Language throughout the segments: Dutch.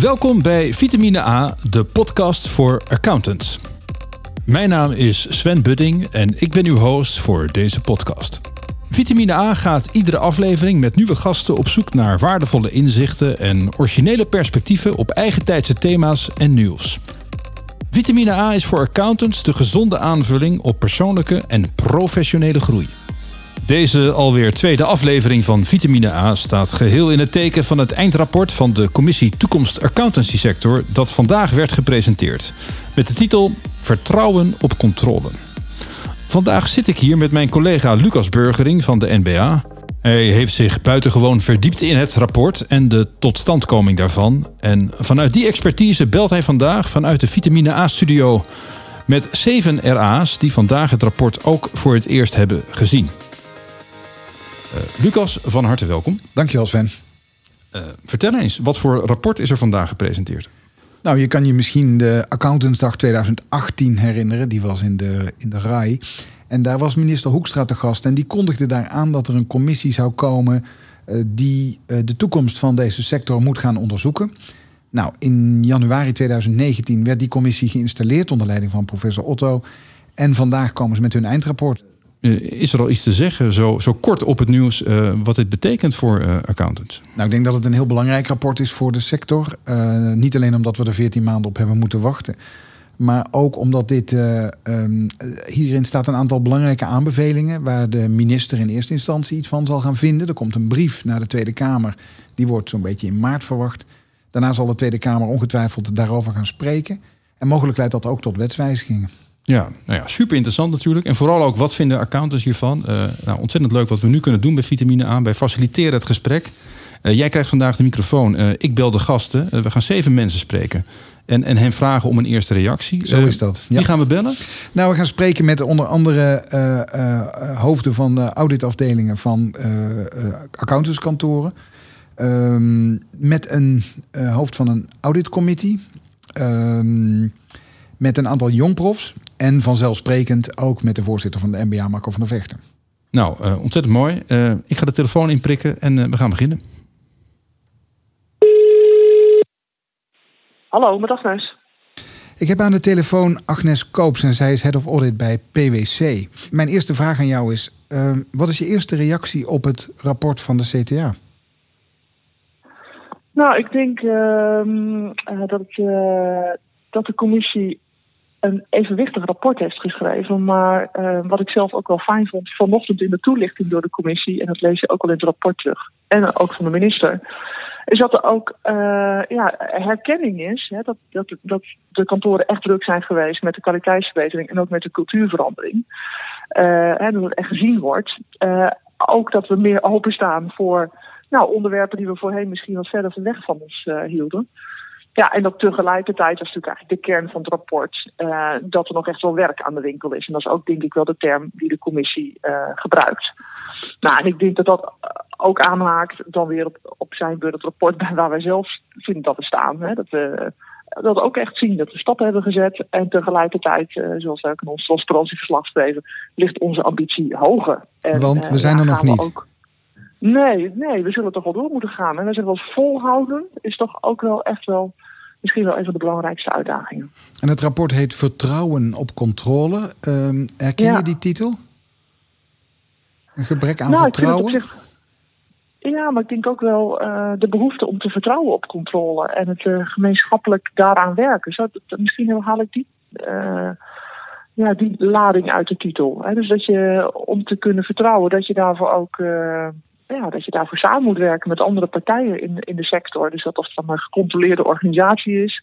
Welkom bij Vitamine A, de podcast voor accountants. Mijn naam is Sven Budding en ik ben uw host voor deze podcast. Vitamine A gaat iedere aflevering met nieuwe gasten op zoek naar waardevolle inzichten en originele perspectieven op eigen tijdse thema's en nieuws. Vitamine A is voor accountants de gezonde aanvulling op persoonlijke en professionele groei. Deze alweer tweede aflevering van Vitamine A staat geheel in het teken van het eindrapport van de commissie Toekomst Accountancy Sector dat vandaag werd gepresenteerd. Met de titel Vertrouwen op controle. Vandaag zit ik hier met mijn collega Lucas Burgering van de NBA. Hij heeft zich buitengewoon verdiept in het rapport en de totstandkoming daarvan. En vanuit die expertise belt hij vandaag vanuit de Vitamine A-studio met zeven RA's die vandaag het rapport ook voor het eerst hebben gezien. Uh, Lucas, van harte welkom. Dankjewel Sven. Uh, vertel eens, wat voor rapport is er vandaag gepresenteerd? Nou, je kan je misschien de Accountantsdag 2018 herinneren. Die was in de, in de RAI. En daar was minister Hoekstra te gast. En die kondigde daar aan dat er een commissie zou komen... Uh, die de toekomst van deze sector moet gaan onderzoeken. Nou, in januari 2019 werd die commissie geïnstalleerd... onder leiding van professor Otto. En vandaag komen ze met hun eindrapport. Eh, is er al iets te zeggen, zo, zo kort op het nieuws, uh, wat dit betekent voor uh, accountants? Nou, ik denk dat het een heel belangrijk rapport is voor de sector. Niet alleen omdat we er 14 maanden op hebben moeten wachten. Maar ook omdat dit, um, hierin staat een aantal belangrijke aanbevelingen... waar de minister in eerste instantie iets van zal gaan vinden. Er komt een brief naar de Tweede Kamer. Die wordt zo'n beetje in maart verwacht. Daarna zal de Tweede Kamer ongetwijfeld daarover gaan spreken. En mogelijk leidt dat ook tot wetswijzigingen. Ja, nou ja, super interessant natuurlijk. En vooral ook, wat vinden accountants hiervan? Uh, nou, ontzettend leuk wat we nu kunnen doen bij Vitamine A. Wij faciliteren het gesprek. Uh, jij krijgt vandaag de microfoon. Uh, ik bel de gasten. we gaan zeven mensen spreken. En, en hen vragen om een eerste reactie. Zo is dat. Ja. Wie gaan we bellen? Nou, we gaan spreken met onder andere hoofden van de auditafdelingen van accountantskantoren. Ehm, met een hoofd van een auditcommittee. Ehm, met een aantal jongprofs. En vanzelfsprekend ook met de voorzitter van de MBA, Marco van der Vechten. Nou, uh, ontzettend mooi. Uh, ik ga de telefoon inprikken en uh, we gaan beginnen. Hallo, met Agnes. Ik heb aan de telefoon Agnes Koops en zij is Head of Audit bij PwC. Mijn eerste vraag aan jou is, wat is je eerste reactie op het rapport van de CTA? Nou, ik denk ehm, dat, dat de commissie een evenwichtig rapport heeft geschreven. Maar uh, wat ik zelf ook wel fijn vond vanochtend in de toelichting door de commissie, en dat lees je ook al in het rapport terug, en ook van de minister, is dat er ook uh, ja, herkenning is hè, dat, dat, dat de kantoren echt druk zijn geweest met de kwaliteitsverbetering en ook met de cultuurverandering. Uh, en dat het echt gezien wordt. ook dat we meer openstaan voor nou, onderwerpen die we voorheen misschien wat verder van weg van ons hielden. Ja, en dat tegelijkertijd, dat is natuurlijk eigenlijk de kern van het rapport, uh, dat er nog echt wel werk aan de winkel is. En dat is ook denk ik wel de term die de commissie uh, gebruikt. Nou, en ik denk dat dat ook aanhaakt dan weer op, op zijn beurt het rapport waar wij zelf vinden dat we staan. Hè? Dat we dat ook echt zien dat we stappen hebben gezet. En tegelijkertijd, uh, zoals we ook in ons transparantieverslag schreven, ligt onze ambitie hoger. En, Want we zijn er nog niet. Nee, nee, we zullen toch wel door moeten gaan. En we zeggen wel volhouden is toch ook wel echt wel misschien wel een van de belangrijkste uitdagingen. En het rapport heet Vertrouwen op controle. Uh, herken ja. je die titel? Een gebrek aan nou, vertrouwen? Zich... Ja, maar ik denk ook wel uh, de behoefte om te vertrouwen op controle en het uh, gemeenschappelijk daaraan werken. Zo, dat, misschien haal ik die, uh, ja, die lading uit de titel. Hè? Dus dat je om te kunnen vertrouwen, dat je daarvoor ook ja, dat je daarvoor samen moet werken met andere partijen in, in de sector. Dus dat of het dan een gecontroleerde organisatie is,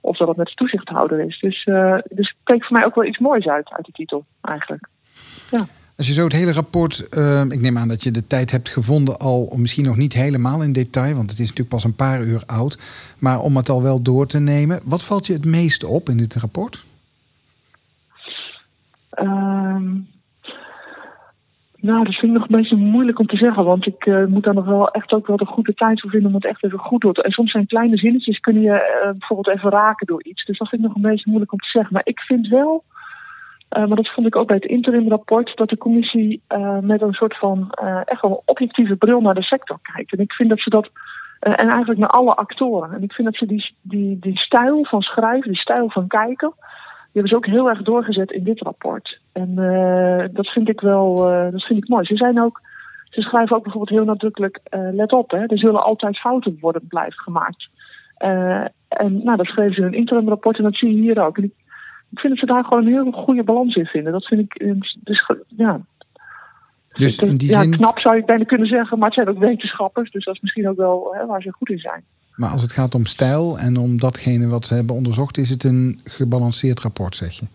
of dat het met de toezichthouder is. Dus, uh, dus het keek voor mij ook wel iets moois uit, uit de titel, eigenlijk. Ja. Als je zo het hele rapport, uh, ik neem aan dat je de tijd hebt gevonden al, misschien nog niet helemaal in detail, want het is natuurlijk pas een paar uur oud, maar om het al wel door te nemen. Wat valt je het meeste op in dit rapport? Um, nou, dat vind ik nog een beetje moeilijk om te zeggen. Want ik uh, moet daar nog wel echt ook wel de goede tijd voor vinden om het echt even goed te En soms zijn kleine zinnetjes kunnen je uh, bijvoorbeeld even raken door iets. Dus dat vind ik nog een beetje moeilijk om te zeggen. Maar ik vind wel, uh, maar dat vond ik ook bij het interimrapport, dat de commissie met een soort van echt wel objectieve bril naar de sector kijkt. En ik vind dat ze dat en eigenlijk naar alle actoren. En ik vind dat ze die, die, die stijl van schrijven, die stijl van kijken, hebben ze ook heel erg doorgezet in dit rapport. En dat vind ik wel, dat vind ik mooi. Ze zijn ook, ze schrijven ook bijvoorbeeld heel nadrukkelijk, let op, hè, er zullen altijd fouten worden blijven gemaakt. en nou, dat schreven ze in een interimrapport en dat zie je hier ook. En ik, ik vind dat ze daar gewoon een heel goede balans in vinden. Dat vind ik, dus, ja, dus in die ja, knap zou je bijna kunnen zeggen, maar het zijn ook wetenschappers, dus dat is misschien ook wel hè, waar ze goed in zijn. Maar als het gaat om stijl en om datgene wat ze hebben onderzocht, is het een gebalanceerd rapport, zeg je?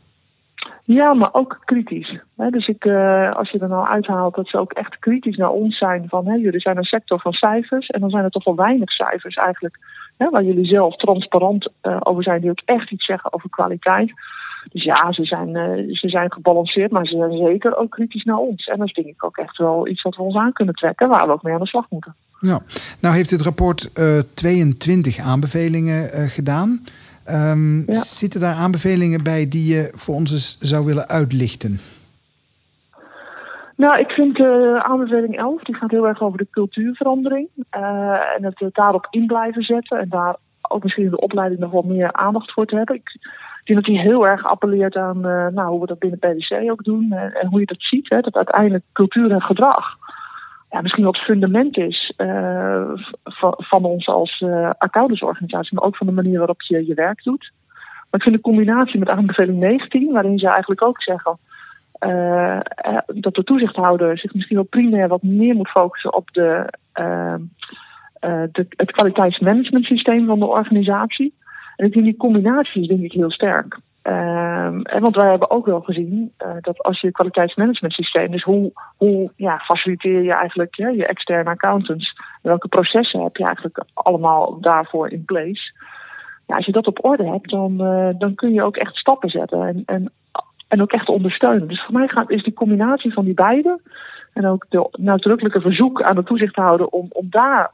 Ja, maar ook kritisch. Dus ik, uh, als je er nou uithaalt dat ze ook echt kritisch naar ons zijn van jullie zijn een sector van cijfers en dan zijn er toch wel weinig cijfers eigenlijk waar jullie zelf transparant uh, over zijn die ook echt iets zeggen over kwaliteit. Dus ja, ze zijn, uh, ze zijn gebalanceerd, maar ze zijn zeker ook kritisch naar ons. En dat is denk ik ook echt wel iets wat we ons aan kunnen trekken, waar we ook mee aan de slag moeten. Ja, nou heeft het rapport uh, 22 aanbevelingen uh, gedaan. Um, ja. Zitten daar aanbevelingen bij die je voor ons eens zou willen uitlichten? Nou, ik vind uh, aanbeveling 11, die gaat heel erg over de cultuurverandering. En het daarop in blijven zetten. En daar ook misschien in de opleiding nog wat meer aandacht voor te hebben. Ik, denk dat hij heel erg appelleert aan nou, hoe we dat binnen PwC ook doen. Uh, en hoe je dat ziet. Hè, dat uiteindelijk cultuur en gedrag ja, misschien het fundament is uh, van, ons als accountantsorganisatie. Maar ook van de manier waarop je je werk doet. Maar ik vind de combinatie met aanbeveling 19, waarin ze eigenlijk ook zeggen... dat de toezichthouder zich misschien wel primair wat meer moet focussen op de, de, het kwaliteitsmanagementsysteem van de organisatie. En ik denk die combinatie denk ik heel sterk. Um, en want wij hebben ook wel gezien uh, dat als je kwaliteitsmanagement systeem, dus hoe, hoe ja, faciliteer je eigenlijk ja, je externe accountants, welke processen heb je eigenlijk allemaal daarvoor in place. Ja, als je dat op orde hebt, dan, uh, dan kun je ook echt stappen zetten en, en, en ook echt ondersteunen. Dus voor mij gaat, is die combinatie van die beide en ook de nadrukkelijke verzoek aan de toezichthouder om, om daar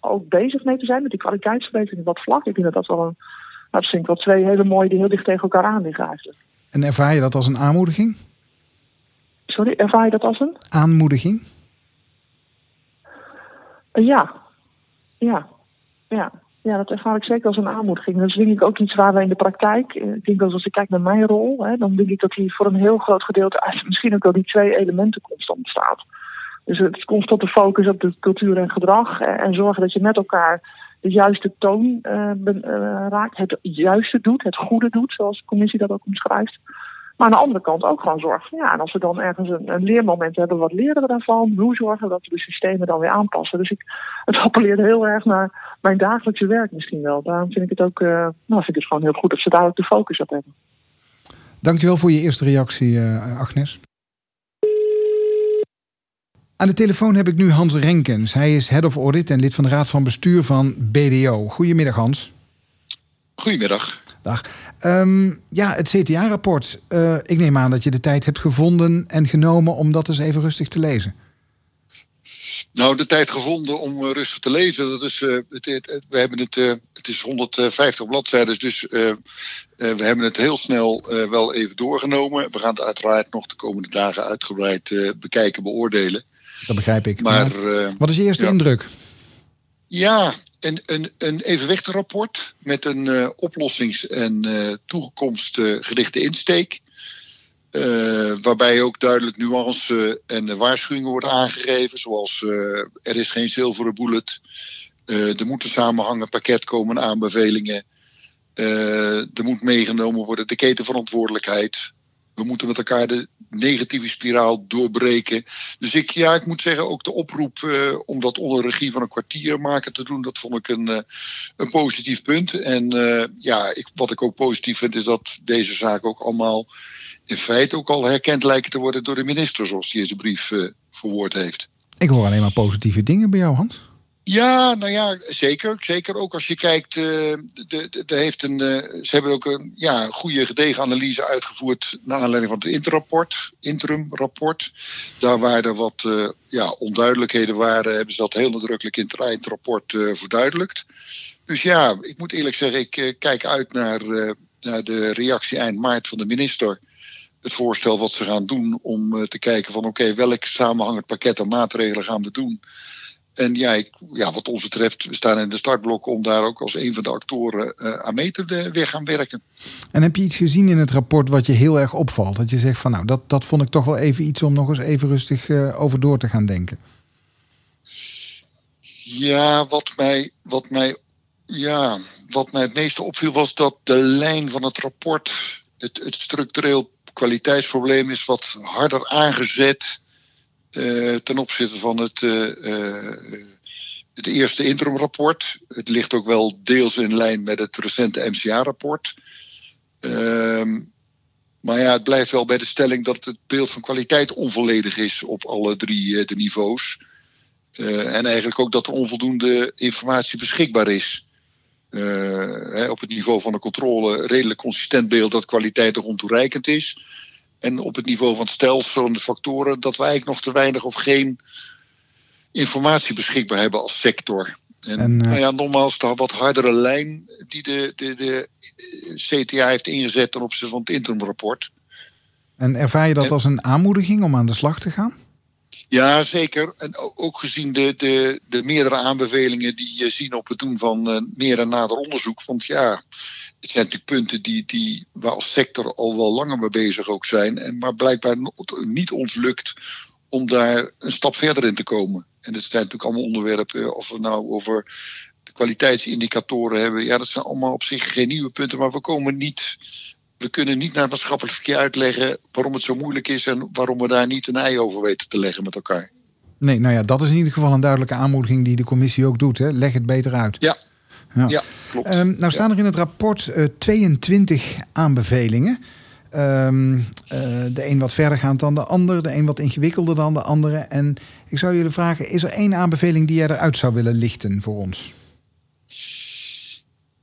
ook bezig mee te zijn met die kwaliteitsverbetering op dat vlak. Ik denk dat dat wel een, nou, dat vind ik wel twee hele mooie die heel dicht tegen elkaar aan liggen eigenlijk. En ervaar je dat als een aanmoediging? Sorry, ervaar je dat als een? Aanmoediging? Uh, ja, ja, ja. Ja, dat ervaar ik zeker als een aanmoediging. Dat is denk ik ook iets waar we in de praktijk, eh, ik denk dat als ik kijk naar mijn rol, hè, dan denk ik dat hier voor een heel groot gedeelte misschien ook wel die twee elementen constant staat. Dus het de focus op de cultuur en gedrag. En zorgen dat je met elkaar de juiste toon uh, raakt. Het juiste doet, het goede doet, zoals de commissie dat ook omschrijft. Maar aan de andere kant ook gewoon zorgen. Ja, en als we dan ergens een, leermoment hebben, wat leren we daarvan? Hoe zorgen we dat we de systemen dan weer aanpassen? Dus ik, het appelleert heel erg naar mijn dagelijkse werk misschien wel. Daarom vind ik het ook, uh, nou, vind ik het gewoon heel goed dat ze daar ook de focus op hebben. Dankjewel voor je eerste reactie, Agnes. Aan de telefoon heb ik nu Hans Renkens. Hij is Head of Audit en lid van de Raad van Bestuur van BDO. Goedemiddag Hans. Goedemiddag. Dag. Um, ja, het CTA-rapport. Uh, ik neem aan dat je de tijd hebt gevonden en genomen om dat eens even rustig te lezen. Nou, de tijd gevonden om uh, rustig te lezen. Dat is, uh, het, het, we hebben het, uh, het is 150 bladzijden, dus we hebben het heel snel wel even doorgenomen. We gaan het uiteraard nog de komende dagen uitgebreid bekijken, beoordelen. Dat begrijp ik. Maar, maar wat is je eerste ja. indruk? Ja, een, een, een met een uh, oplossings- en uh, toekomstgerichte insteek. Uh, waarbij ook duidelijk nuance en waarschuwingen worden aangegeven. Zoals er is geen zilveren bullet. er moet een samenhangend pakket komen aanbevelingen. er moet meegenomen worden de ketenverantwoordelijkheid we moeten met elkaar de negatieve spiraal doorbreken. Dus ik, ja, ik moet zeggen, ook de oproep uh, om dat onder regie van een kwartiermaker te doen, dat vond ik een, uh, een positief punt. En uh, ja, ik, wat ik ook positief vind, is dat deze zaken ook allemaal in feite ook al herkend lijken te worden door de minister, zoals in zijn brief verwoord heeft. Ik hoor alleen maar positieve dingen bij jou, Hans. Ja, nou ja, zeker. Zeker ook als je kijkt. Uh, de, de, de heeft een, uh, ze hebben ook een ja, goede gedegen analyse uitgevoerd. naar aanleiding van het interrapport, interimrapport. Daar waar er wat uh, ja, onduidelijkheden waren, hebben ze dat heel nadrukkelijk in het eindrapport verduidelijkt. Dus ja, ik moet eerlijk zeggen, ik kijk uit naar, naar de reactie eind maart van de minister het voorstel wat ze gaan doen om te kijken van oké, welk samenhangend pakket aan maatregelen gaan we doen En ja, ik, ja, wat ons betreft, we staan in de startblokken om daar ook als een van de actoren uh, aan mee te uh, weer gaan werken. En heb je iets gezien in het rapport wat je heel erg opvalt? Dat je zegt van nou, dat, dat vond ik toch wel even iets om nog eens even rustig uh, over door te gaan denken. Ja, wat mij, wat mij, ja, wat mij het meeste opviel was dat de lijn van het rapport, het, het structureel kwaliteitsprobleem is wat harder aangezet ten opzichte van het, uh, uh, het eerste interimrapport. Het ligt ook wel deels in lijn met het recente MCA-rapport. Ehm, maar ja, het blijft wel bij de stelling dat het beeld van kwaliteit onvolledig is op alle drie de niveaus. en eigenlijk ook dat er onvoldoende informatie beschikbaar is. Hè, op het niveau van de controle redelijk consistent beeld dat kwaliteit er ontoereikend is. En op het niveau van het stelsel en de factoren, dat wij eigenlijk nog te weinig of geen informatie beschikbaar hebben als sector. En, en uh, nou ja, nogmaals, de wat hardere lijn die de, de, de CTA heeft ingezet ten opzichte van het interimrapport. En ervaar je dat als een aanmoediging om aan de slag te gaan? Ja, zeker. En ook gezien de, de, de meerdere aanbevelingen die je zien op het doen van uh, meer en nader onderzoek. Want ja, het zijn natuurlijk punten die, die we als sector al wel langer mee bezig ook zijn. En maar blijkbaar niet ons lukt om daar een stap verder in te komen. En het zijn natuurlijk allemaal onderwerpen, of we nou over de kwaliteitsindicatoren hebben. Ja, dat zijn allemaal op zich geen nieuwe punten, maar we komen niet. We kunnen niet naar het maatschappelijk verkeer uitleggen waarom het zo moeilijk is en waarom we daar niet een ei over weten te leggen met elkaar. Nee, nou ja, dat is in ieder geval een duidelijke aanmoediging die de commissie ook doet. Hè? Leg het beter uit. Ja, ja, ja klopt. Um, nou staan er in het rapport uh, 22 aanbevelingen. Um, uh, de een wat verder gaat dan de ander, de een wat ingewikkelder dan de andere. En ik zou jullie vragen, is er één aanbeveling die jij eruit zou willen lichten voor ons?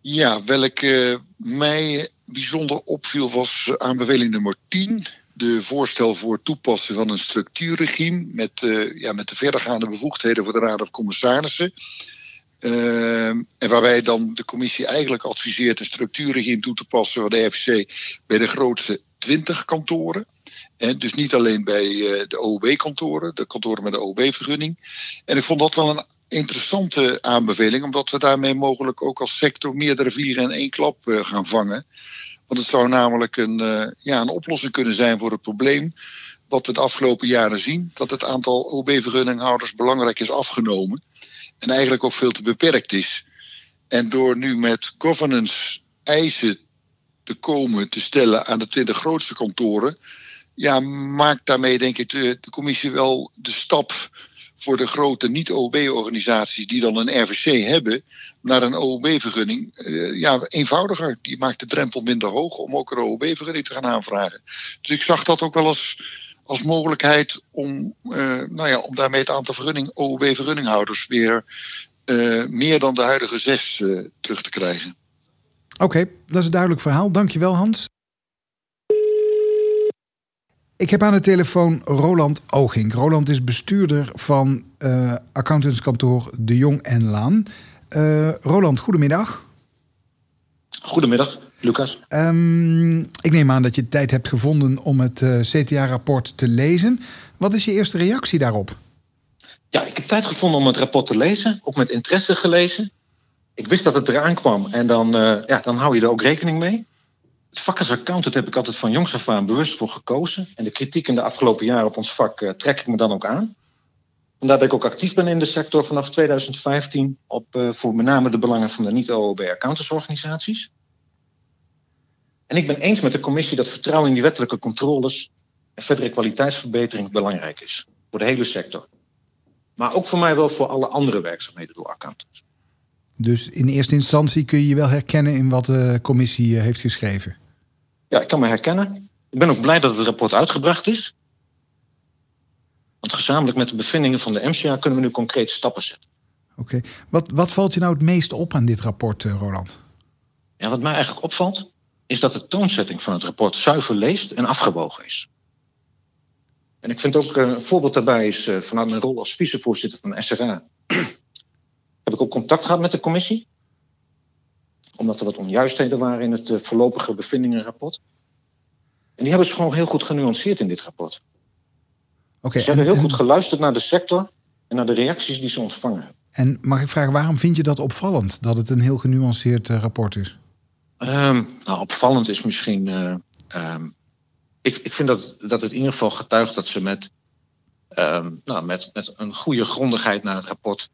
Ja, welke mij bijzonder opviel was aanbeveling nummer 10 de voorstel voor toepassen van een structuurregime met, uh, ja, met de verdergaande bevoegdheden voor de Raad van Commissarissen. Uh, en waarbij dan de commissie eigenlijk adviseert een structuurregime toe te passen van de RVC bij de grootste 20 kantoren. En dus niet alleen bij uh, de OOB-kantoren, de kantoren met de OOB-vergunning. En ik vond dat wel een interessante aanbeveling, omdat we daarmee mogelijk ook als sector meerdere vliegen in één klap uh, gaan vangen. Want het zou namelijk een, uh, ja, een oplossing kunnen zijn voor het probleem. Wat we de afgelopen jaren zien: dat het aantal OB-vergunninghouders belangrijk is afgenomen. En eigenlijk ook veel te beperkt is. En door nu met governance eisen te komen te stellen aan de 20 grootste kantoren. Ja, maakt daarmee denk ik de, commissie wel de stap voor de grote niet-OB-organisaties die dan een RVC hebben, naar een OOB-vergunning, uh, ja, eenvoudiger. Die maakt de drempel minder hoog om ook een OOB-vergunning te gaan aanvragen. Dus ik zag dat ook wel als, als mogelijkheid om, uh, nou ja, om daarmee het aantal vergunning, OOB-vergunninghouders weer uh, meer dan de huidige zes terug te krijgen. Oké, okay, dat is een duidelijk verhaal. Dankjewel Hans. Ik heb aan de telefoon Roland Ogink. Roland is bestuurder van uh, accountantskantoor De Jong en Laan. Uh, Roland, goedemiddag. Goedemiddag, Lucas. Um, ik neem aan dat je tijd hebt gevonden om het uh, CTA-rapport te lezen. Wat is je eerste reactie daarop? Ja, ik heb tijd gevonden om het rapport te lezen. Ook met interesse gelezen. Ik wist dat het eraan kwam en dan, ja, dan hou je er ook rekening mee. Het vak als accountant heb ik altijd van jongs af aan bewust voor gekozen. En de kritiek in de afgelopen jaren op ons vak uh, trek ik me dan ook aan. Vandaar dat ik ook actief ben in de sector vanaf 2015 op voor met name de belangen van de niet-OOB-accountantsorganisaties. En ik ben eens met de commissie dat vertrouwen in die wettelijke controles en verdere kwaliteitsverbetering belangrijk is. Voor de hele sector. Maar ook voor mij wel voor alle andere werkzaamheden door accountants. Dus in eerste instantie kun je je wel herkennen in wat de commissie heeft geschreven? Ja, ik kan me herkennen. Ik ben ook blij dat het rapport uitgebracht is. Want gezamenlijk met de bevindingen van de MCA kunnen we nu concreet stappen zetten. Oké. Okay. Wat, wat valt je nou het meest op aan dit rapport, Roland? Ja, wat mij eigenlijk opvalt, is dat de toonzetting van het rapport zuiver leest en afgewogen is. En ik vind ook een voorbeeld daarbij is vanuit mijn rol als vicevoorzitter van de SRA. heb ik ook contact gehad met de commissie omdat er wat onjuistheden waren in het voorlopige bevindingenrapport. En die hebben ze gewoon heel goed genuanceerd in dit rapport. Okay, ze hebben heel goed geluisterd naar de sector en naar de reacties die ze ontvangen. En mag ik vragen, waarom vind je dat opvallend dat het een heel genuanceerd rapport is? Um, nou, opvallend is misschien. Uh, um, ik, ik vind dat, dat het in ieder geval getuigt dat ze met, um, nou, met, met een goede grondigheid naar het rapport.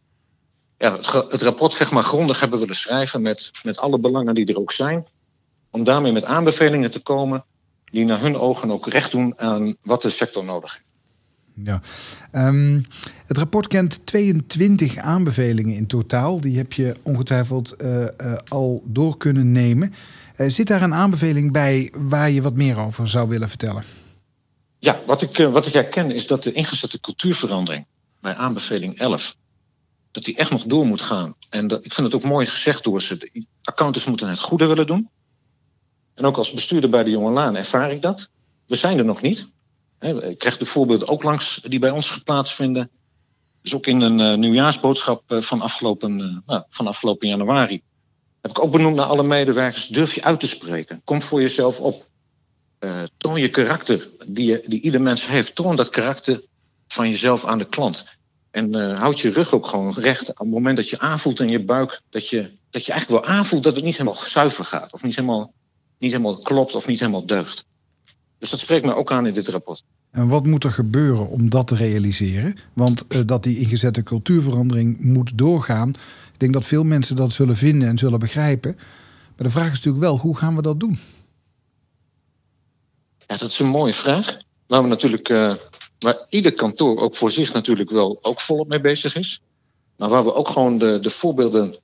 Ja, het, het, rapport zeg maar grondig hebben willen schrijven met, met alle belangen die er ook zijn. Om daarmee met aanbevelingen te komen die naar hun ogen ook recht doen aan wat de sector nodig heeft. Ja. Um, het rapport kent 22 aanbevelingen in totaal. Die heb je ongetwijfeld uh, uh, al door kunnen nemen. Uh, zit daar een aanbeveling bij waar je wat meer over zou willen vertellen? Ja, wat ik, wat ik herken is dat de ingezette cultuurverandering bij aanbeveling 11... dat die echt nog door moet gaan. En dat, ik vind het ook mooi gezegd door ze. De accountants moeten het goede willen doen. En ook als bestuurder bij de Jonge Laan ervaar ik dat. We zijn er nog niet. Ik krijg de voorbeelden ook langs die bij ons plaatsvinden. Dus ook in een uh, nieuwjaarsboodschap uh, van, afgelopen, uh, nou, van afgelopen januari. Heb ik ook benoemd naar alle medewerkers. Durf je uit te spreken. Kom voor jezelf op. toon je karakter die, je, die ieder mens heeft. Toon dat karakter van jezelf aan de klant. En houd je rug ook gewoon recht. Op het moment dat je aanvoelt in je buik. Dat je, dat je eigenlijk wel aanvoelt dat het niet helemaal zuiver gaat. Of niet helemaal, niet helemaal klopt of niet helemaal deugt. Dus dat spreekt me ook aan in dit rapport. En wat moet er gebeuren om dat te realiseren? Want uh, dat die ingezette cultuurverandering moet doorgaan. Ik denk dat veel mensen dat zullen vinden en zullen begrijpen. Maar de vraag is natuurlijk wel, hoe gaan we dat doen? Ja, dat is een mooie vraag. Waar we natuurlijk, uh, waar ieder kantoor ook voor zich natuurlijk wel ook volop mee bezig is. Maar waar we ook gewoon de, de voorbeelden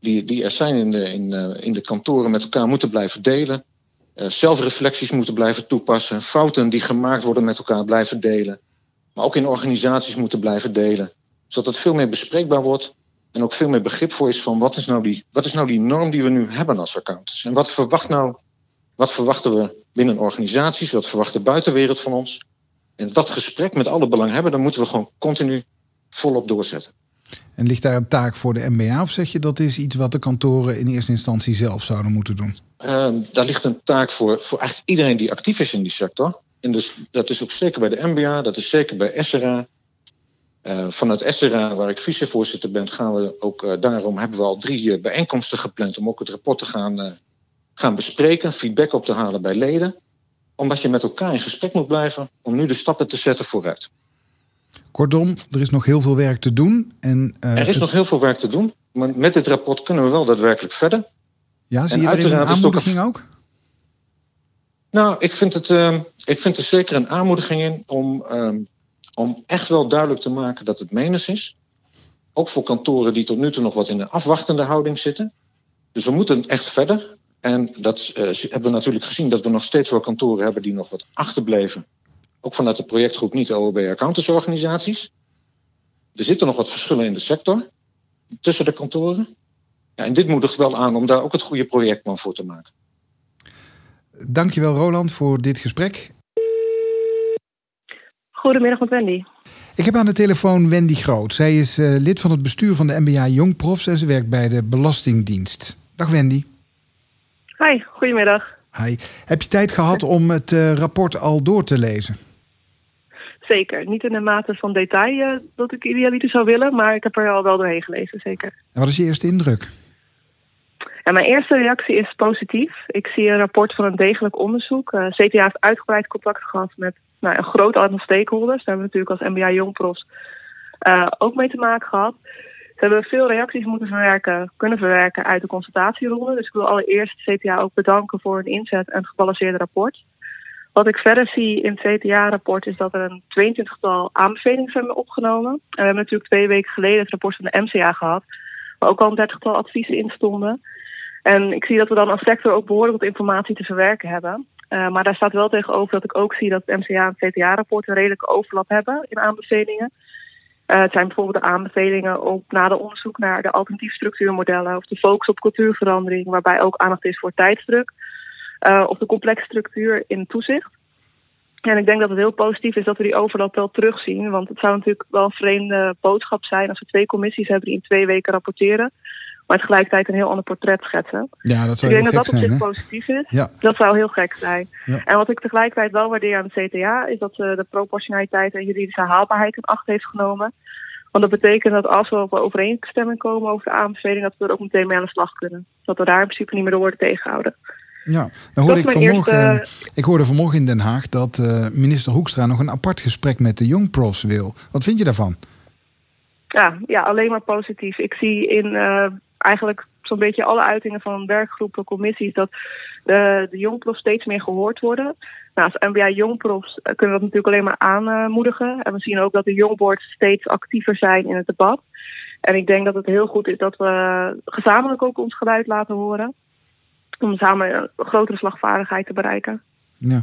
die, die er zijn in de, in, uh, in de kantoren met elkaar moeten blijven delen. Uh, zelfreflecties moeten blijven toepassen. Fouten die gemaakt worden met elkaar blijven delen. Maar ook in organisaties moeten blijven delen. Zodat het veel meer bespreekbaar wordt. En ook veel meer begrip voor is van wat is nou die, wat is nou die norm die we nu hebben als accountants. En wat, verwacht nou, wat verwachten we binnen organisaties? Wat verwacht de buitenwereld van ons? En dat gesprek met alle belanghebbenden moeten we gewoon continu volop doorzetten. En ligt daar een taak voor de MBA of zeg je dat is iets wat de kantoren in eerste instantie zelf zouden moeten doen? Uh, daar ligt een taak voor, voor eigenlijk iedereen die actief is in die sector. En dus, dat is ook zeker bij de MBA, dat is zeker bij SRA. Uh, vanuit SRA, waar ik vicevoorzitter ben, gaan we ook uh, daarom hebben we al drie bijeenkomsten gepland om ook het rapport te gaan, gaan bespreken, feedback op te halen bij leden. Omdat je met elkaar in gesprek moet blijven om nu de stappen te zetten vooruit. Kortom, er is nog heel veel werk te doen. En, uh, er is het... nog heel veel werk te doen. Maar met dit rapport kunnen we wel daadwerkelijk verder. Ja, zie je er een aanmoediging ook? Nou, ik vind, het, uh, ik vind er zeker een aanmoediging in om, uh, om echt wel duidelijk te maken dat het menens is. Ook voor kantoren die tot nu toe nog wat in een afwachtende houding zitten. Dus we moeten echt verder. En dat uh, hebben we natuurlijk gezien dat we nog steeds wel kantoren hebben die nog wat achterbleven ook vanuit de projectgroep niet OOB accountantsorganisaties. Er zitten nog wat verschillen in de sector tussen de kantoren. Ja, en dit moedigt wel aan om daar ook het goede projectplan voor te maken. Dankjewel Roland voor dit gesprek. Goedemiddag met Wendy. Ik heb aan de telefoon Wendy Groot. Zij is uh, lid van het bestuur van de MBA Jongprofs en ze werkt bij de Belastingdienst. Dag Wendy. Hi, goedemiddag. Hi. Heb je tijd gehad om het uh, rapport al door te lezen? Zeker. Niet in de mate van detail uh, dat ik idealiter zou willen, maar ik heb er al wel doorheen gelezen, zeker. En wat is je eerste indruk? Ja, mijn eerste reactie is positief. Ik zie een rapport van een degelijk onderzoek. Uh, CTA heeft uitgebreid contact gehad met nou, een groot aantal stakeholders. Daar hebben we natuurlijk als MBA Jongpros uh, ook mee te maken gehad. Ze hebben veel reacties moeten verwerken, kunnen verwerken uit de consultatieronde. Dus ik wil allereerst CTA ook bedanken voor een inzet en gebalanceerde rapport. Wat ik verder zie in het CTA-rapport is dat er een 22-tal aanbevelingen zijn opgenomen. En we hebben natuurlijk twee weken geleden het rapport van de MCA gehad, waar ook al een 30-tal adviezen in stonden. En ik zie dat we dan als sector ook behoorlijk wat informatie te verwerken hebben. Uh, maar daar staat wel tegenover dat ik ook zie dat het MCA en het CTA-rapport een redelijke overlap hebben in aanbevelingen. Uh, het zijn bijvoorbeeld de aanbevelingen op na de onderzoek naar de alternatieve structuurmodellen of de focus op cultuurverandering, waarbij ook aandacht is voor tijdsdruk. Uh, of de complexe structuur in toezicht. En ik denk dat het heel positief is dat we die overlap wel terugzien. Want het zou natuurlijk wel een vreemde boodschap zijn als we twee commissies hebben die in twee weken rapporteren. Maar tegelijkertijd een heel ander portret schetsen. Ja, dat zou ik denk dat dat op zich positief is. Ja. Dat zou heel gek zijn. Ja. En wat ik tegelijkertijd wel waardeer aan de CTA is dat ze de proportionaliteit en juridische haalbaarheid in acht heeft genomen. Want dat betekent dat als we op een overeenstemming komen over de aanbeveling, dat we er ook meteen mee aan de slag kunnen. Dat we daar in principe niet meer door worden tegengehouden. Ja, dan hoorde ik, vanmorgen, ik hoorde vanmorgen in Den Haag dat uh, minister Hoekstra nog een apart gesprek met de jongprofs wil. Wat vind je daarvan? Ja, ja alleen maar positief. Ik zie in uh, eigenlijk zo'n beetje alle uitingen van werkgroepen, commissies, dat de, de jongprofs steeds meer gehoord worden. Nou, als MBA jongprofs eh, kunnen we dat natuurlijk alleen maar aanmoedigen. En we zien ook dat de jongboards steeds actiever zijn in het debat. En ik denk dat het heel goed is dat we gezamenlijk ook ons geluid laten horen. Om samen een grotere slagvaardigheid te bereiken. Ja.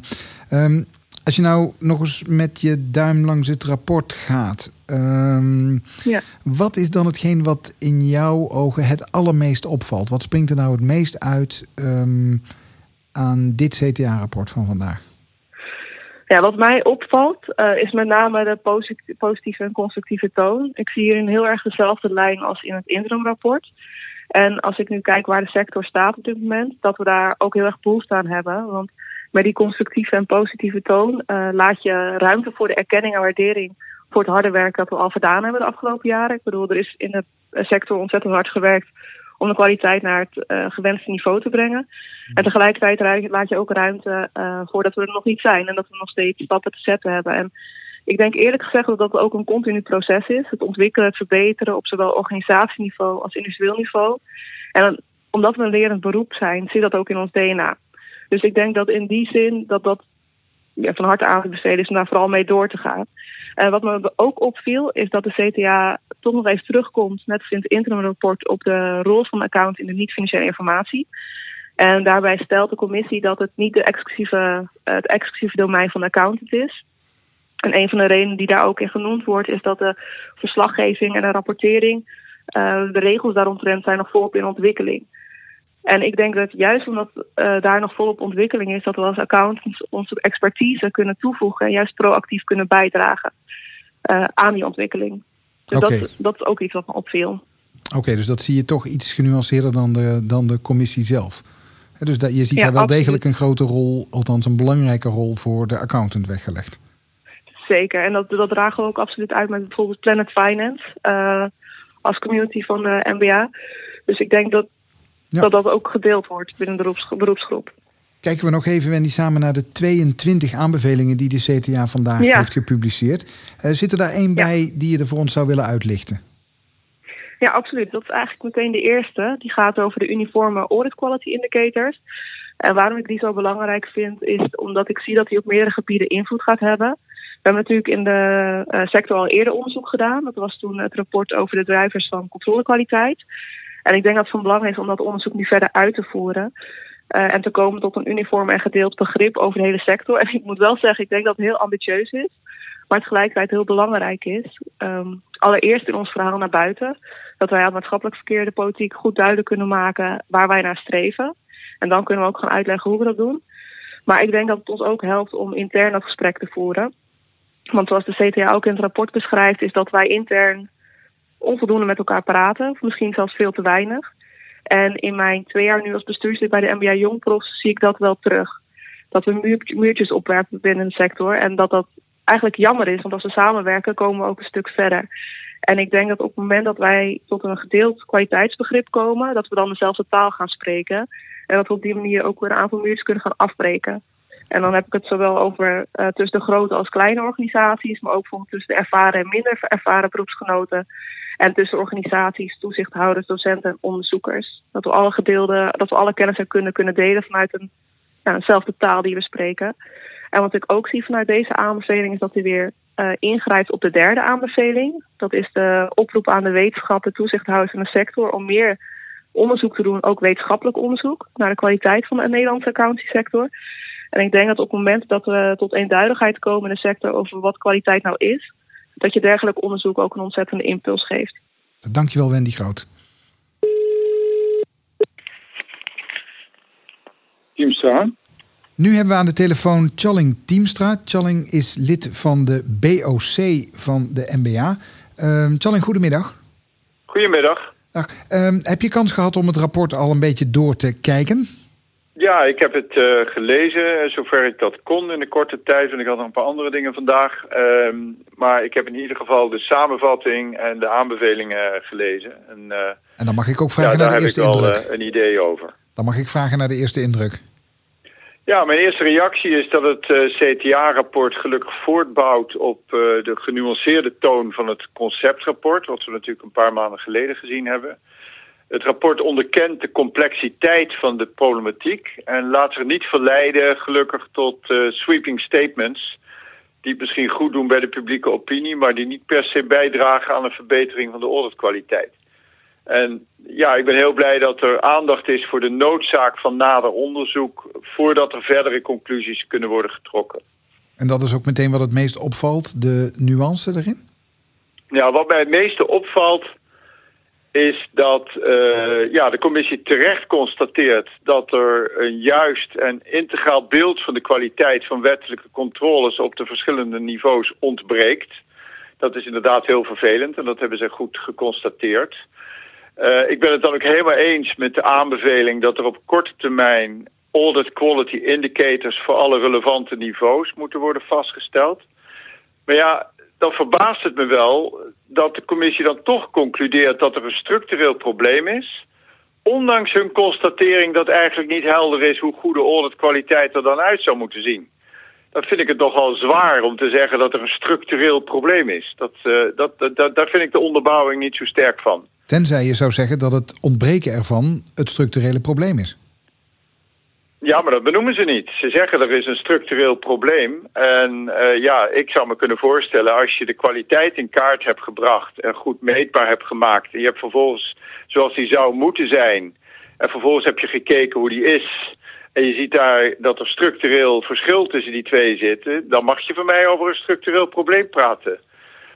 Um, als je nou nog eens met je duim langs het rapport gaat. Um, ja. Wat is dan hetgeen wat in jouw ogen het allermeest opvalt? Wat springt er nou het meest uit um, aan dit CTA-rapport van vandaag? Ja, wat mij opvalt uh, is met name de positieve en constructieve toon. Ik zie hierin heel erg dezelfde lijn als in het interimrapport. En als ik nu kijk waar de sector staat op dit moment, dat we daar ook heel erg behoefte aan hebben. Want met die constructieve en positieve toon uh, laat je ruimte voor de erkenning en waardering voor het harde werk dat we al gedaan hebben de afgelopen jaren. Ik bedoel, er is in de sector ontzettend hard gewerkt om de kwaliteit naar het uh, gewenste niveau te brengen. En tegelijkertijd laat je ook ruimte uh, voor dat we er nog niet zijn en dat we nog steeds stappen te zetten hebben. En ik denk eerlijk gezegd dat dat ook een continu proces is. Het ontwikkelen, het verbeteren op zowel organisatieniveau als industrieel niveau. En omdat we een lerend beroep zijn, zit dat ook in ons DNA. Dus ik denk dat in die zin dat dat ja, van harte aan te besteden is om daar vooral mee door te gaan. Uh, wat me ook opviel is dat de CTA toch nog even terugkomt, net als in het interimrapport, op de rol van de account in de niet-financiële informatie. En daarbij stelt de commissie dat het niet de exclusieve, het exclusieve domein van de accountant is. En een van de redenen die daar ook in genoemd wordt, is dat de verslaggeving en de rapportering, uh, de regels daaromtrent zijn nog volop in ontwikkeling. En ik denk dat juist omdat uh, daar nog volop ontwikkeling is, dat we als accountants onze expertise kunnen toevoegen en juist proactief kunnen bijdragen uh, aan die ontwikkeling. Dus okay. dat, dat is ook iets wat me opviel. Oké, okay, dus dat zie je toch iets genuanceerder dan de, dan de commissie zelf. Dus dat, je ziet ja, daar wel absoluut. degelijk een grote rol, althans een belangrijke rol voor de accountant weggelegd. Zeker, en dat, dat dragen we ook absoluut uit met bijvoorbeeld Planet Finance uh, als community van de MBA. Dus ik denk dat ja. dat dat ook gedeeld wordt binnen de beroepsgroep. Kijken we nog even, Wendy, samen naar de 22 aanbevelingen die de CTA vandaag ja. heeft gepubliceerd. Uh, zit er daar één ja. bij die je er voor ons zou willen uitlichten? Ja, absoluut. Dat is eigenlijk meteen de eerste. Die gaat over de uniforme audit quality indicators. En waarom ik die zo belangrijk vind, is omdat ik zie dat die op meerdere gebieden invloed gaat hebben. We hebben natuurlijk in de uh, sector al eerder onderzoek gedaan. Dat was toen het rapport over de drivers van controlekwaliteit. En ik denk dat het van belang is om dat onderzoek nu verder uit te voeren. Uh, en te komen tot een uniform en gedeeld begrip over de hele sector. En ik moet wel zeggen, ik denk dat het heel ambitieus is. Maar tegelijkertijd heel belangrijk is. Um, allereerst in ons verhaal naar buiten. Dat wij aan maatschappelijk verkeer de politiek goed duidelijk kunnen maken waar wij naar streven. En dan kunnen we ook gaan uitleggen hoe we dat doen. Maar ik denk dat het ons ook helpt om intern dat gesprek te voeren. Want zoals de CTA ook in het rapport beschrijft, is dat wij intern onvoldoende met elkaar praten. Of misschien zelfs veel te weinig. En in mijn twee jaar nu als bestuurslid bij de MBA Jongprofs zie ik dat wel terug. Dat we muurtjes opwerpen binnen de sector. En dat dat eigenlijk jammer is, want als we samenwerken komen we ook een stuk verder. En ik denk dat op het moment dat wij tot een gedeeld kwaliteitsbegrip komen, dat we dan dezelfde taal gaan spreken. En dat we op die manier ook weer een aantal muurtjes kunnen gaan afbreken. En dan heb ik het zowel over uh, tussen de grote als kleine organisaties, maar ook bijvoorbeeld tussen de ervaren en minder ervaren beroepsgenoten. En tussen organisaties, toezichthouders, docenten en onderzoekers. Dat we alle gedeelde, dat we alle kennis en kunnen kunnen delen vanuit een, ja, eenzelfde taal die we spreken. En wat ik ook zie vanuit deze aanbeveling is dat hij weer uh, ingrijpt op de derde aanbeveling. Dat is de oproep aan de wetenschappen, toezichthouders en de sector om meer onderzoek te doen, ook wetenschappelijk onderzoek, naar de kwaliteit van de Nederlandse accountiesector. En ik denk dat op het moment dat we tot eenduidigheid komen in de sector over wat kwaliteit nou is, dat je dergelijk onderzoek ook een ontzettende impuls geeft. Dankjewel Wendy Groot. Teamstra. Nu hebben we aan de telefoon Challing Teamstra. Challing is lid van de BOC van de MBA. Um, Challing, goedemiddag. Goedemiddag. Dag. Um, heb je kans gehad om het rapport al een beetje door te kijken? Ja, ik heb het uh, gelezen, zover ik dat kon in de korte tijd. Want ik had nog een paar andere dingen vandaag. Uh, maar ik heb in ieder geval de samenvatting en de aanbevelingen gelezen. En, uh, en dan mag ik ook vragen ja, naar de eerste indruk. Daar heb ik al een idee over. Dan mag ik vragen naar de eerste indruk. Ja, mijn eerste reactie is dat het CTA-rapport gelukkig voortbouwt op de genuanceerde toon van het conceptrapport. Wat we natuurlijk een paar maanden geleden gezien hebben. Het rapport onderkent de complexiteit van de problematiek en laat zich niet verleiden, gelukkig, tot uh, sweeping statements. Die het misschien goed doen bij de publieke opinie, maar die niet per se bijdragen aan een verbetering van de auditkwaliteit. En ja, ik ben heel blij dat er aandacht is voor de noodzaak van nader onderzoek voordat er verdere conclusies kunnen worden getrokken. En dat is ook meteen wat het meest opvalt, de nuance erin? Ja, wat mij het meeste opvalt is dat uh, ja, de commissie terecht constateert dat er een juist en integraal beeld van de kwaliteit van wettelijke controles op de verschillende niveaus ontbreekt. Dat is inderdaad heel vervelend en dat hebben ze goed geconstateerd. Uh, ik ben het dan ook helemaal eens met de aanbeveling dat er op korte termijn audit quality indicators voor alle relevante niveaus moeten worden vastgesteld. Maar ja, dan verbaast het me wel dat de commissie dan toch concludeert dat er een structureel probleem is. Ondanks hun constatering dat eigenlijk niet helder is hoe goede auditkwaliteit er dan uit zou moeten zien. Dat vind ik het nogal zwaar om te zeggen dat er een structureel probleem is. Dat, uh, dat, dat, daar vind ik de onderbouwing niet zo sterk van. Tenzij je zou zeggen dat het ontbreken ervan het structurele probleem is. Ja, maar dat benoemen ze niet. Ze zeggen er is een structureel probleem. En uh, ja, ik zou me kunnen voorstellen als je de kwaliteit in kaart hebt gebracht en goed meetbaar hebt gemaakt. En je hebt vervolgens, zoals die zou moeten zijn, en vervolgens heb je gekeken hoe die is. En je ziet daar dat er structureel verschil tussen die twee zitten. Dan mag je van mij over een structureel probleem praten.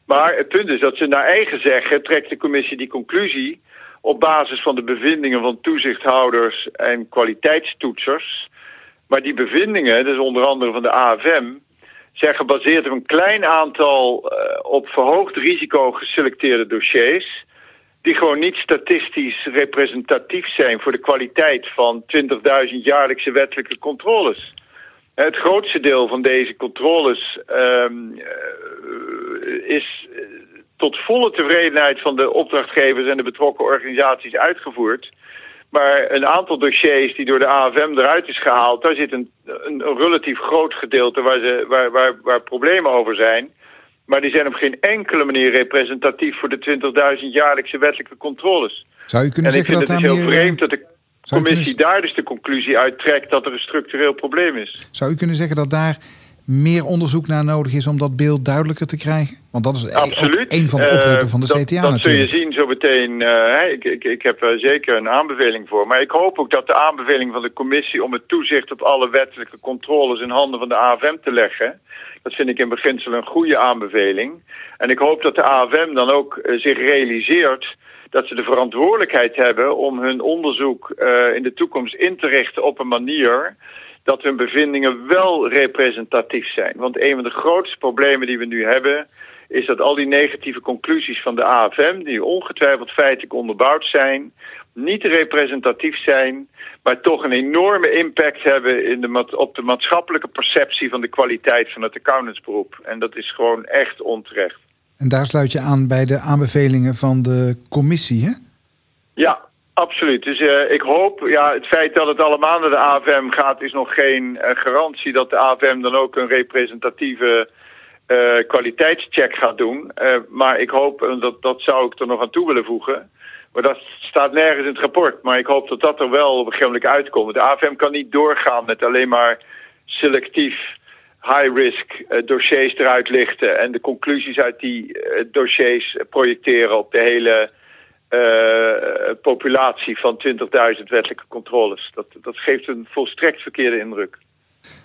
Maar het punt is dat ze naar eigen zeggen trekt de commissie die conclusie op basis van de bevindingen van toezichthouders en kwaliteitstoetsers. Maar die bevindingen, dus onder andere van de AFM, zijn gebaseerd op een klein aantal uh, op verhoogd risico geselecteerde dossiers. Die gewoon niet statistisch representatief zijn voor de kwaliteit van 20.000 jaarlijkse wettelijke controles. Het grootste deel van deze controles uh, is tot volle tevredenheid van de opdrachtgevers en de betrokken organisaties uitgevoerd. Maar een aantal dossiers die door de AFM eruit is gehaald, daar zit een, een, een relatief groot gedeelte waar, ze, waar, waar, waar problemen over zijn. Maar die zijn op geen enkele manier representatief voor de 20.000 jaarlijkse wettelijke controles. Zou u kunnen en ik zeggen vind dat het dus heel vreemd dat de commissie kunnen... daar dus de conclusie uittrekt dat er een structureel probleem is. Zou u kunnen zeggen dat daar meer onderzoek naar nodig is om dat beeld duidelijker te krijgen? Want dat is Absoluut. een van de oproepen van de uh, CTA dat, natuurlijk. Dat zul je zien zo meteen. Uh, ik, ik, ik heb er zeker een aanbeveling voor. Maar ik hoop ook dat de aanbeveling van de commissie... om het toezicht op alle wettelijke controles in handen van de AFM te leggen... dat vind ik in beginsel een goede aanbeveling. En ik hoop dat de AFM dan ook uh, zich realiseert dat ze de verantwoordelijkheid hebben om hun onderzoek uh, in de toekomst in te richten op een manier dat hun bevindingen wel representatief zijn. Want een van de grootste problemen die we nu hebben... is dat al die negatieve conclusies van de AFM... die ongetwijfeld feitelijk onderbouwd zijn... niet representatief zijn... maar toch een enorme impact hebben in de, op de maatschappelijke perceptie... van de kwaliteit van het accountantsberoep. En dat is gewoon echt onterecht. En daar sluit je aan bij de aanbevelingen van de commissie, hè? Ja, Absoluut. Dus uh, ik hoop, ja, het feit dat het allemaal naar de AFM gaat, is nog geen uh, garantie dat de AFM dan ook een representatieve uh, kwaliteitscheck gaat doen. maar ik hoop, en dat, dat zou ik er nog aan toe willen voegen. Maar dat staat nergens in het rapport. Maar ik hoop dat dat er wel op een gegeven moment uitkomt. De AFM kan niet doorgaan met alleen maar selectief high-risk dossiers eruit lichten en de conclusies uit die dossiers projecteren op de hele uh, populatie van 20.000 wettelijke controles. Dat, dat geeft een volstrekt verkeerde indruk.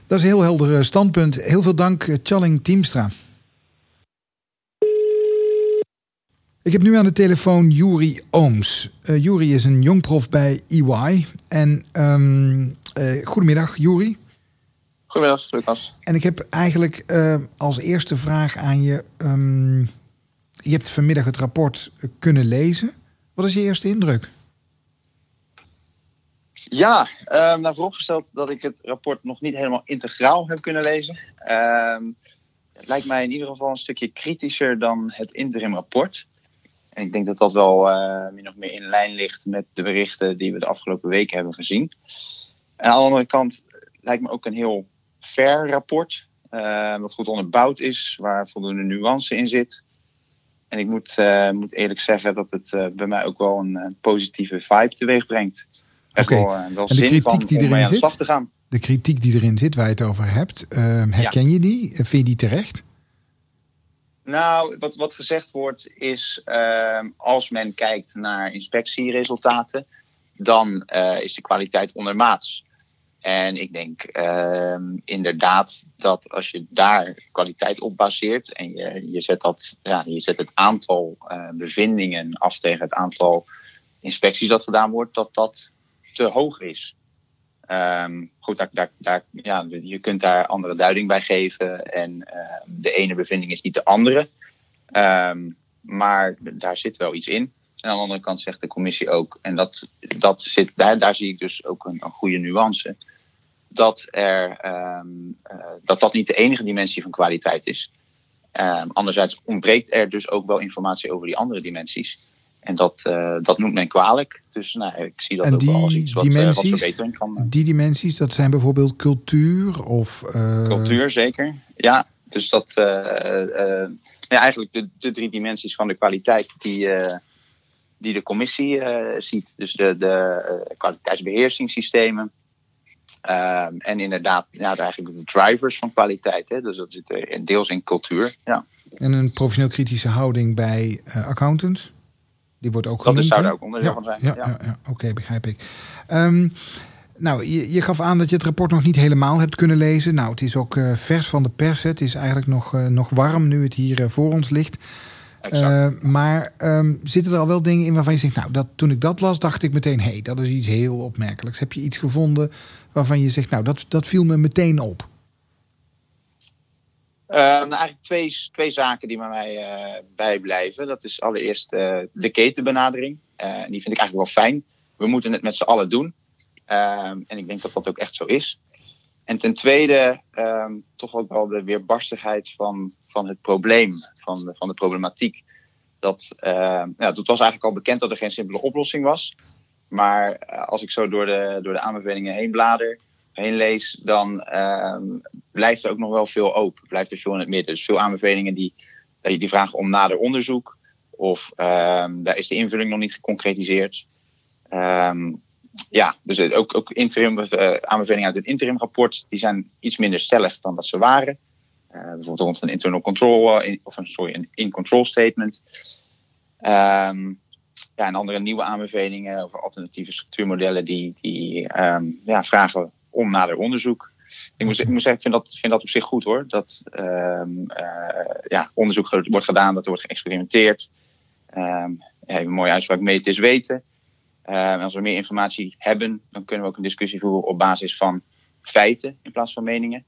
Dat is een heel helder standpunt. Heel veel dank, Challing Teamstra. Ik heb nu aan de telefoon Juri Ooms. Uh, Juri is een jongprof bij EY. En uh, goedemiddag, Juri. Goedemiddag, Lucas. En ik heb eigenlijk uh, als eerste vraag aan je. Um, je hebt vanmiddag het rapport kunnen lezen. Wat is je eerste indruk? Ja, um, nou vooropgesteld dat ik het rapport nog niet helemaal integraal heb kunnen lezen. Um, het lijkt mij in ieder geval een stukje kritischer dan het interimrapport. En ik denk dat dat wel uh, min of meer in lijn ligt met de berichten die we de afgelopen weken hebben gezien. En aan de andere kant lijkt me ook een heel fair rapport. Uh, wat goed onderbouwd is, waar voldoende nuance in zit. En ik moet, uh, moet eerlijk zeggen dat het uh, bij mij ook wel een positieve vibe teweeg brengt. Oké, okay. en de kritiek die erin zit, te gaan. de kritiek die erin zit, waar je het over hebt, uh, herken ja. je die? Vind je die terecht? Nou, wat, wat gezegd wordt is, uh, als men kijkt naar inspectieresultaten, dan is de kwaliteit ondermaats. En ik denk uh, inderdaad dat als je daar kwaliteit op baseert en je, je, zet, dat, ja, je zet het aantal bevindingen af tegen het aantal inspecties dat gedaan wordt, dat dat te hoog is. Um, goed, daar, daar, daar, ja, je kunt daar andere duiding bij geven. En uh, de ene bevinding is niet de andere. Maar daar zit wel iets in. En aan de andere kant zegt de commissie ook, en dat, dat zit, daar, daar zie ik dus ook een, een goede nuance. Dat, er, um, uh, dat dat niet de enige dimensie van kwaliteit is. anderzijds ontbreekt er dus ook wel informatie over die andere dimensies. En dat, uh, dat noemt men kwalijk. Dus nou, ik zie dat en ook wel als iets wat, uh, wat verbetering kan. Die dimensies, dat zijn bijvoorbeeld cultuur of... Cultuur, zeker. Ja, dus dat... ja, eigenlijk de, de drie dimensies van de kwaliteit die, die de commissie ziet. Dus de, de kwaliteitsbeheersingssystemen. Um, en inderdaad, ja, eigenlijk de drivers van kwaliteit. Hè? Dus dat zit er deels in cultuur. Ja. En een professioneel kritische houding bij accountants? Die wordt ook dat genoemd. Dat zou er ook onderdeel ja, van zijn. Ja, ja. ja, oké, okay, begrijp ik. Um, nou, je, je, gaf aan dat je het rapport nog niet helemaal hebt kunnen lezen. Nou, het is ook uh, vers van de pers. Het is eigenlijk nog, uh, nog warm nu het hier uh, voor ons ligt. Uh, maar um, zitten er al wel dingen in waarvan je zegt... nou, dat, toen ik dat las, dacht ik meteen... hé, hey, dat is iets heel opmerkelijks. Heb je iets gevonden waarvan je zegt... nou, dat, dat viel me meteen op? Uh, nou, eigenlijk twee, twee zaken die bij mij uh, bijblijven. Dat is allereerst de ketenbenadering. die vind ik eigenlijk wel fijn. We moeten het met z'n allen doen. en ik denk dat dat ook echt zo is. En ten tweede um, toch ook wel de weerbarstigheid van, van het probleem, van de, van de problematiek. Dat, ja, het was eigenlijk al bekend dat er geen simpele oplossing was. Maar als ik zo door de, door de aanbevelingen heen blader, heen lees, dan um, blijft er ook nog wel veel open. Blijft er veel in het midden. Dus veel aanbevelingen die, die vragen om nader onderzoek. Of daar is de invulling nog niet geconcretiseerd. Um, ja, dus ook, ook interim, uh, aanbevelingen uit het interimrapport, die zijn iets minder stellig dan dat ze waren. Uh, bijvoorbeeld rond een internal control, in, of een, sorry, een in-control statement. Um, ja, en andere nieuwe aanbevelingen over alternatieve structuurmodellen die, die um, ja, vragen om nader onderzoek. Ik moet, ik moet zeggen, ik vind dat, vind dat op zich goed hoor. Dat um, ja, onderzoek wordt gedaan, dat er wordt geëxperimenteerd. Um, ja, een mooie uitspraak, meten is weten. Uh, als we meer informatie hebben, dan kunnen we ook een discussie voeren op basis van feiten in plaats van meningen.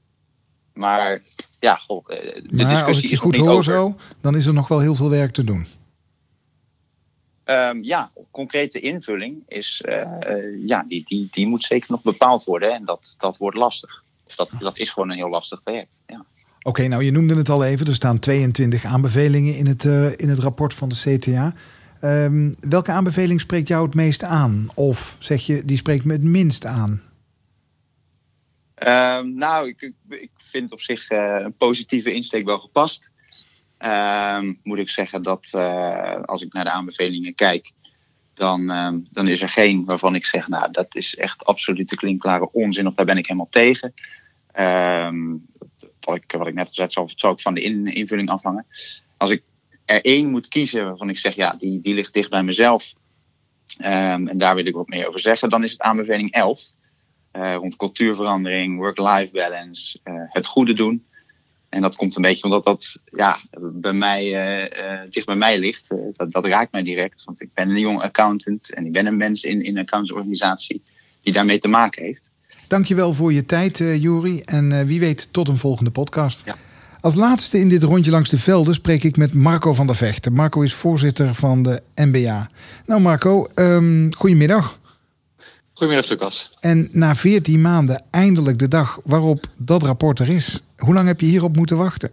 Maar ja, goh, de maar discussie als ik je is goed hoor over. zo, dan is er nog wel heel veel werk te doen. Um, ja, concrete invulling is, uh, uh, ja, die, die, die moet zeker nog bepaald worden. En dat, dat wordt lastig. Dus dat, dat is gewoon een heel lastig traject. Ja. Oké, okay, nou je noemde het al even. Er staan 22 aanbevelingen in het, uh, in het rapport van de CTA. Um, welke aanbeveling spreekt jou het meest aan? Of zeg je, die spreekt me het minst aan? Um, nou, ik, ik vind op zich uh, een positieve insteek wel gepast. Um, moet ik zeggen dat uh, als ik naar de aanbevelingen kijk, dan, dan is er geen waarvan ik zeg, nou, dat is echt absolute klinkklare onzin of daar ben ik helemaal tegen. Wat, ik, wat ik net al zei, zal, van de in, invulling afhangen. Als ik er één moet kiezen waarvan ik zeg, ja, die, die ligt dicht bij mezelf. en daar wil ik wat meer over zeggen, dan is het aanbeveling 11. Uh, rond cultuurverandering, work-life balance, uh, het goede doen. En dat komt een beetje omdat dat ja, bij mij, uh, uh, dicht bij mij ligt. Uh, dat, dat raakt mij direct. Want ik ben een jong accountant en ik ben een mens in, in een accountantsorganisatie die daarmee te maken heeft. Dankjewel voor je tijd, uh, Juri. En uh, wie weet tot een volgende podcast. Ja. Als laatste in dit rondje langs de velden spreek ik met Marco van der Vechten. Marco is voorzitter van de NBA. Nou Marco, um, goedemiddag. Goedemiddag, Lucas. En na 14 maanden eindelijk de dag waarop dat rapport er is. Hoe lang heb je hierop moeten wachten?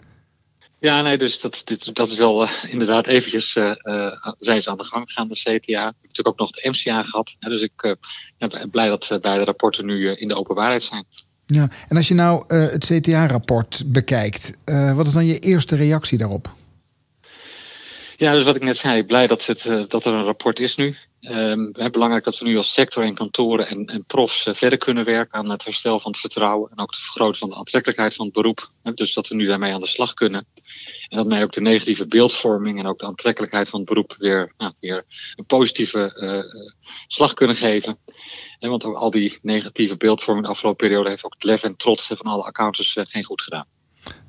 Ja, nee, dus dat, dit, dat is wel uh, inderdaad eventjes uh, uh, zijn ze aan de gang gegaan, de CTA. Ik heb natuurlijk ook nog de MCA gehad. Hè, dus ik ben blij dat beide rapporten nu in de openbaarheid zijn. Ja, en als je nou het CTA-rapport bekijkt, wat is dan je eerste reactie daarop? Ja, dus wat ik net zei, blij dat, het, uh, dat er een rapport is nu. Het belangrijk dat we nu als sector en kantoren en, profs uh, verder kunnen werken aan het herstel van het vertrouwen en ook het vergroten van de aantrekkelijkheid van het beroep. Dus dat we nu daarmee aan de slag kunnen. En dat mij ook de negatieve beeldvorming en ook de aantrekkelijkheid van het beroep weer, nou, weer een positieve uh, slag kunnen geven. En want ook al die negatieve beeldvorming de afgelopen periode heeft ook het lef en trots van alle accountants geen goed gedaan.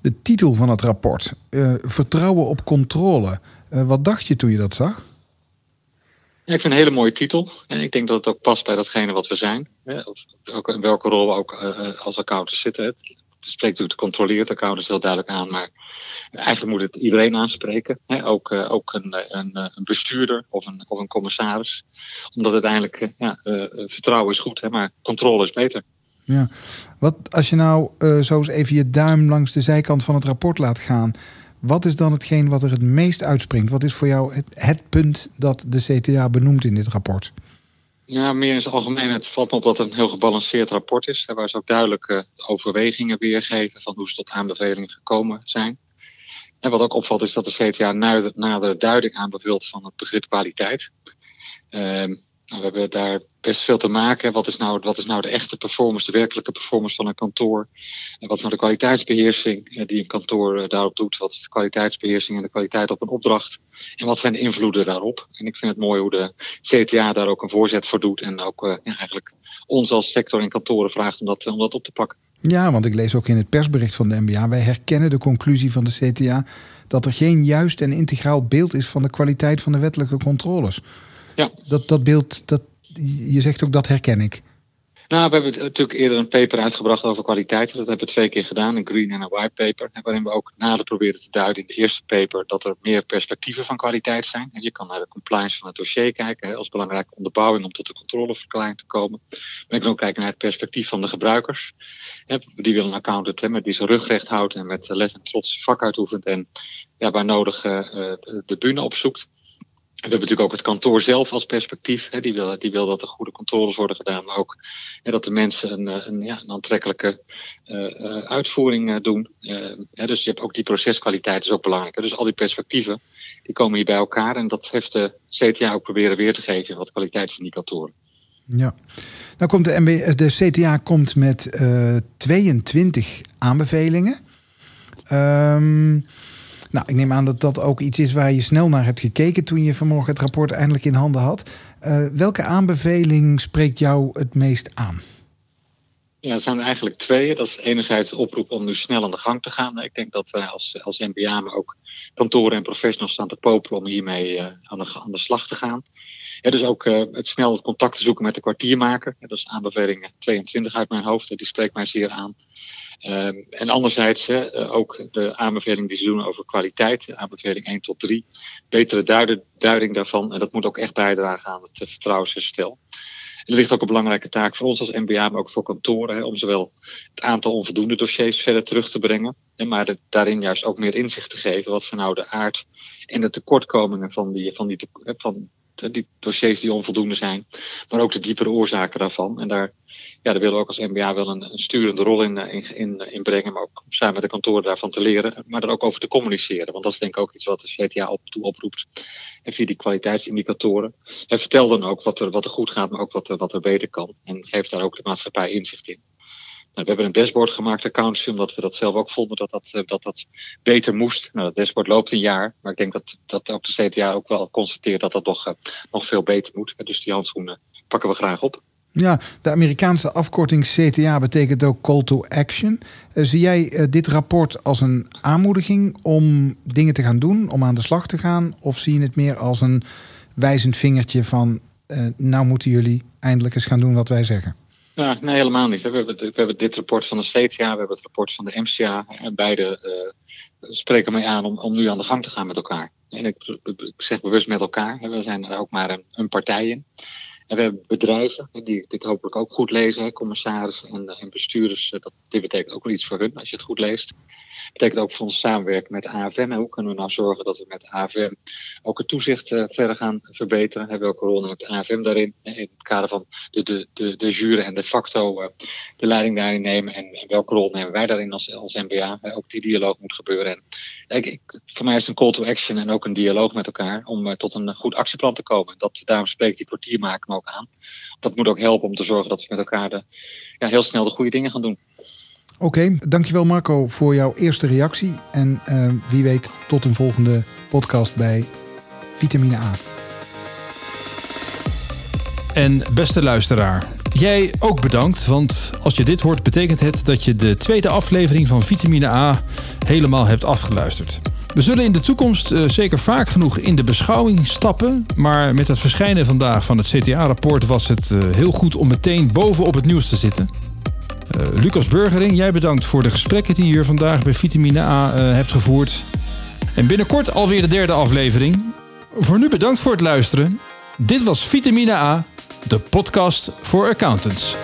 De titel van het rapport, Vertrouwen op controle. Uh, wat dacht je toen je dat zag? Ja, ik vind een hele mooie titel. En ik denk dat het ook past bij datgene wat we zijn. Of ook in welke rol we ook uh, als accountants zitten. Het, het spreekt natuurlijk de controleerde accountants heel duidelijk aan. Maar eigenlijk moet het iedereen aanspreken. Hè? Ook, uh, ook een, een, een, bestuurder of een, of een commissaris. Omdat uiteindelijk ja, vertrouwen is goed, hè? maar controle is beter. Ja, wat als je nou zo eens even je duim langs de zijkant van het rapport laat gaan. Wat is dan hetgeen wat er het meest uitspringt? Wat is voor jou het, het punt dat de CTA benoemt in dit rapport? Ja, meer in het algemeen. Het valt me op dat het een heel gebalanceerd rapport is. Waar ze ook duidelijke uh, overwegingen weergeven van hoe ze tot aanbevelingen gekomen zijn. En wat ook opvalt is dat de CTA nadere duiding aanbeveelt van het begrip kwaliteit. Uh, nou, we hebben daar best veel te maken. Wat is, nou, wat is nou de echte performance, de werkelijke performance van een kantoor? En wat is nou de kwaliteitsbeheersing eh, die een kantoor eh, daarop doet? Wat is de kwaliteitsbeheersing en de kwaliteit op een opdracht? En wat zijn de invloeden daarop? En ik vind het mooi hoe de CTA daar ook een voorzet voor doet. En ook ja, eigenlijk ons als sector en kantoren vraagt om dat, om dat op te pakken. Ja, want ik lees ook in het persbericht van de NBA. Wij herkennen de conclusie van de CTA dat er geen juist en integraal beeld is van de kwaliteit van de wettelijke controles. Ja. Dat, dat beeld, dat, je zegt ook dat herken ik. Nou, we hebben natuurlijk eerder een paper uitgebracht over kwaliteit. Dat hebben we twee keer gedaan, een green en een white paper. Waarin we ook nader proberen te duiden in de eerste paper dat er meer perspectieven van kwaliteit zijn. En je kan naar de compliance van het dossier kijken als belangrijke onderbouwing om tot de controleverklaring te komen. Maar je kan ook kijken naar het perspectief van de gebruikers. Die willen een accountant met die zijn rug recht houdt en met lef en trots vak uitoefent en ja, waar nodig uh, de bühne opzoekt. We hebben natuurlijk ook het kantoor zelf als perspectief. Hè. Die, wil, die wil dat er goede controles worden gedaan. Maar ook hè, dat de mensen een, eh, een, ja, een aantrekkelijke uh, uitvoering uh, doen. Hè, dus je hebt ook die proceskwaliteit is ook belangrijk. Dus al die perspectieven die komen hier bij elkaar. En dat heeft de CTA ook proberen weer te geven. Wat kwaliteitsindicatoren. Ja, nou komt de, de CTA komt met 22 aanbevelingen. Um, nou, ik neem aan dat dat ook iets is waar je snel naar hebt gekeken toen je vanmorgen het rapport eindelijk in handen had. Uh, welke aanbeveling spreekt jou het meest aan? Ja, er zijn eigenlijk twee. Dat is enerzijds de oproep om nu snel aan de gang te gaan. Ik denk dat wij als, als MBA, maar ook kantoren en professionals staan te popelen om hiermee uh, aan, de, aan de slag te gaan. Ja, dus ook het snel het contact te zoeken met de kwartiermaker. Dat is aanbeveling 22 uit mijn hoofd. Die spreekt mij zeer aan. Um, en anderzijds uh, ook de aanbeveling die ze doen over kwaliteit, aanbeveling 1 tot 3. Betere duiding daarvan. En dat moet ook echt bijdragen aan het uh, vertrouwensherstel. En er ligt ook een belangrijke taak voor ons als MBA, maar ook voor kantoren, om zowel het aantal onvoldoende dossiers verder terug te brengen, en maar daarin juist ook meer inzicht te geven. Wat zijn nou de aard en de tekortkomingen van die, van die, van die dossiers die onvoldoende zijn, maar ook de diepere oorzaken daarvan. En daar, ja, daar willen we ook als MBA wel een, sturende rol in, in, in, in, brengen, maar ook samen met de kantoren daarvan te leren, maar er ook over te communiceren. Want dat is denk ik ook iets wat de CTA op, toe oproept. En via die kwaliteitsindicatoren. En vertel dan ook wat er, wat goed gaat, maar ook wat er, wat er beter kan. En geef daar ook de maatschappij inzicht in. Nou, we hebben een dashboard gemaakt, accountancy, omdat we dat zelf ook vonden dat dat, eh, dat, dat beter moest. Nou, dat dashboard loopt een jaar, maar ik denk dat, dat ook de CTA ook wel constateert dat dat nog, uh, nog veel beter moet. Dus die handschoenen pakken we graag op. Ja, de Amerikaanse afkorting CTA betekent ook Call to Action. Zie jij dit rapport als een aanmoediging om dingen te gaan doen, om aan de slag te gaan? Of zie je het meer als een wijzend vingertje van, nou moeten jullie eindelijk eens gaan doen wat wij zeggen? Ja, nee, helemaal niet. We hebben, we hebben dit rapport van de CTA, we hebben het rapport van de MCA. En beide uh, spreken mij aan om, om nu aan de gang te gaan met elkaar. En ik, ik zeg bewust met elkaar. We zijn er ook maar een, een partij in. En we hebben bedrijven die dit hopelijk ook goed lezen, hè, commissarissen en, en bestuurders. Dat, dit betekent ook wel iets voor hun als je het goed leest betekent ook voor ons samenwerken met AFM. En hoe kunnen we nou zorgen dat we met AFM ook het toezicht uh, verder gaan verbeteren? En welke rol neemt AFM daarin? In het kader van de, de, de, de jure en de facto uh, de leiding daarin nemen. En, welke rol nemen wij daarin als, als MBA? Ook die dialoog moet gebeuren. En ik, voor mij is een call to action en ook een dialoog met elkaar om tot een goed actieplan te komen. Dat, daarom spreekt die portiermaker me ook aan. Dat moet ook helpen om te zorgen dat we met elkaar de, ja, heel snel de goede dingen gaan doen. Oké, dankjewel Marco voor jouw eerste reactie. En uh, wie weet tot een volgende podcast bij Vitamine A. En beste luisteraar, jij ook bedankt. Want als je dit hoort, betekent het dat je de tweede aflevering van Vitamine A helemaal hebt afgeluisterd. We zullen in de toekomst uh, zeker vaak genoeg in de beschouwing stappen. Maar met het verschijnen vandaag van het CTA-rapport was het uh, heel goed om meteen bovenop het nieuws te zitten. Uh, Lucas Burgering, jij bedankt voor de gesprekken die je hier vandaag bij Vitamine A uh, hebt gevoerd. En binnenkort alweer de derde aflevering. Voor nu bedankt voor het luisteren. Dit was Vitamine A, de podcast voor accountants.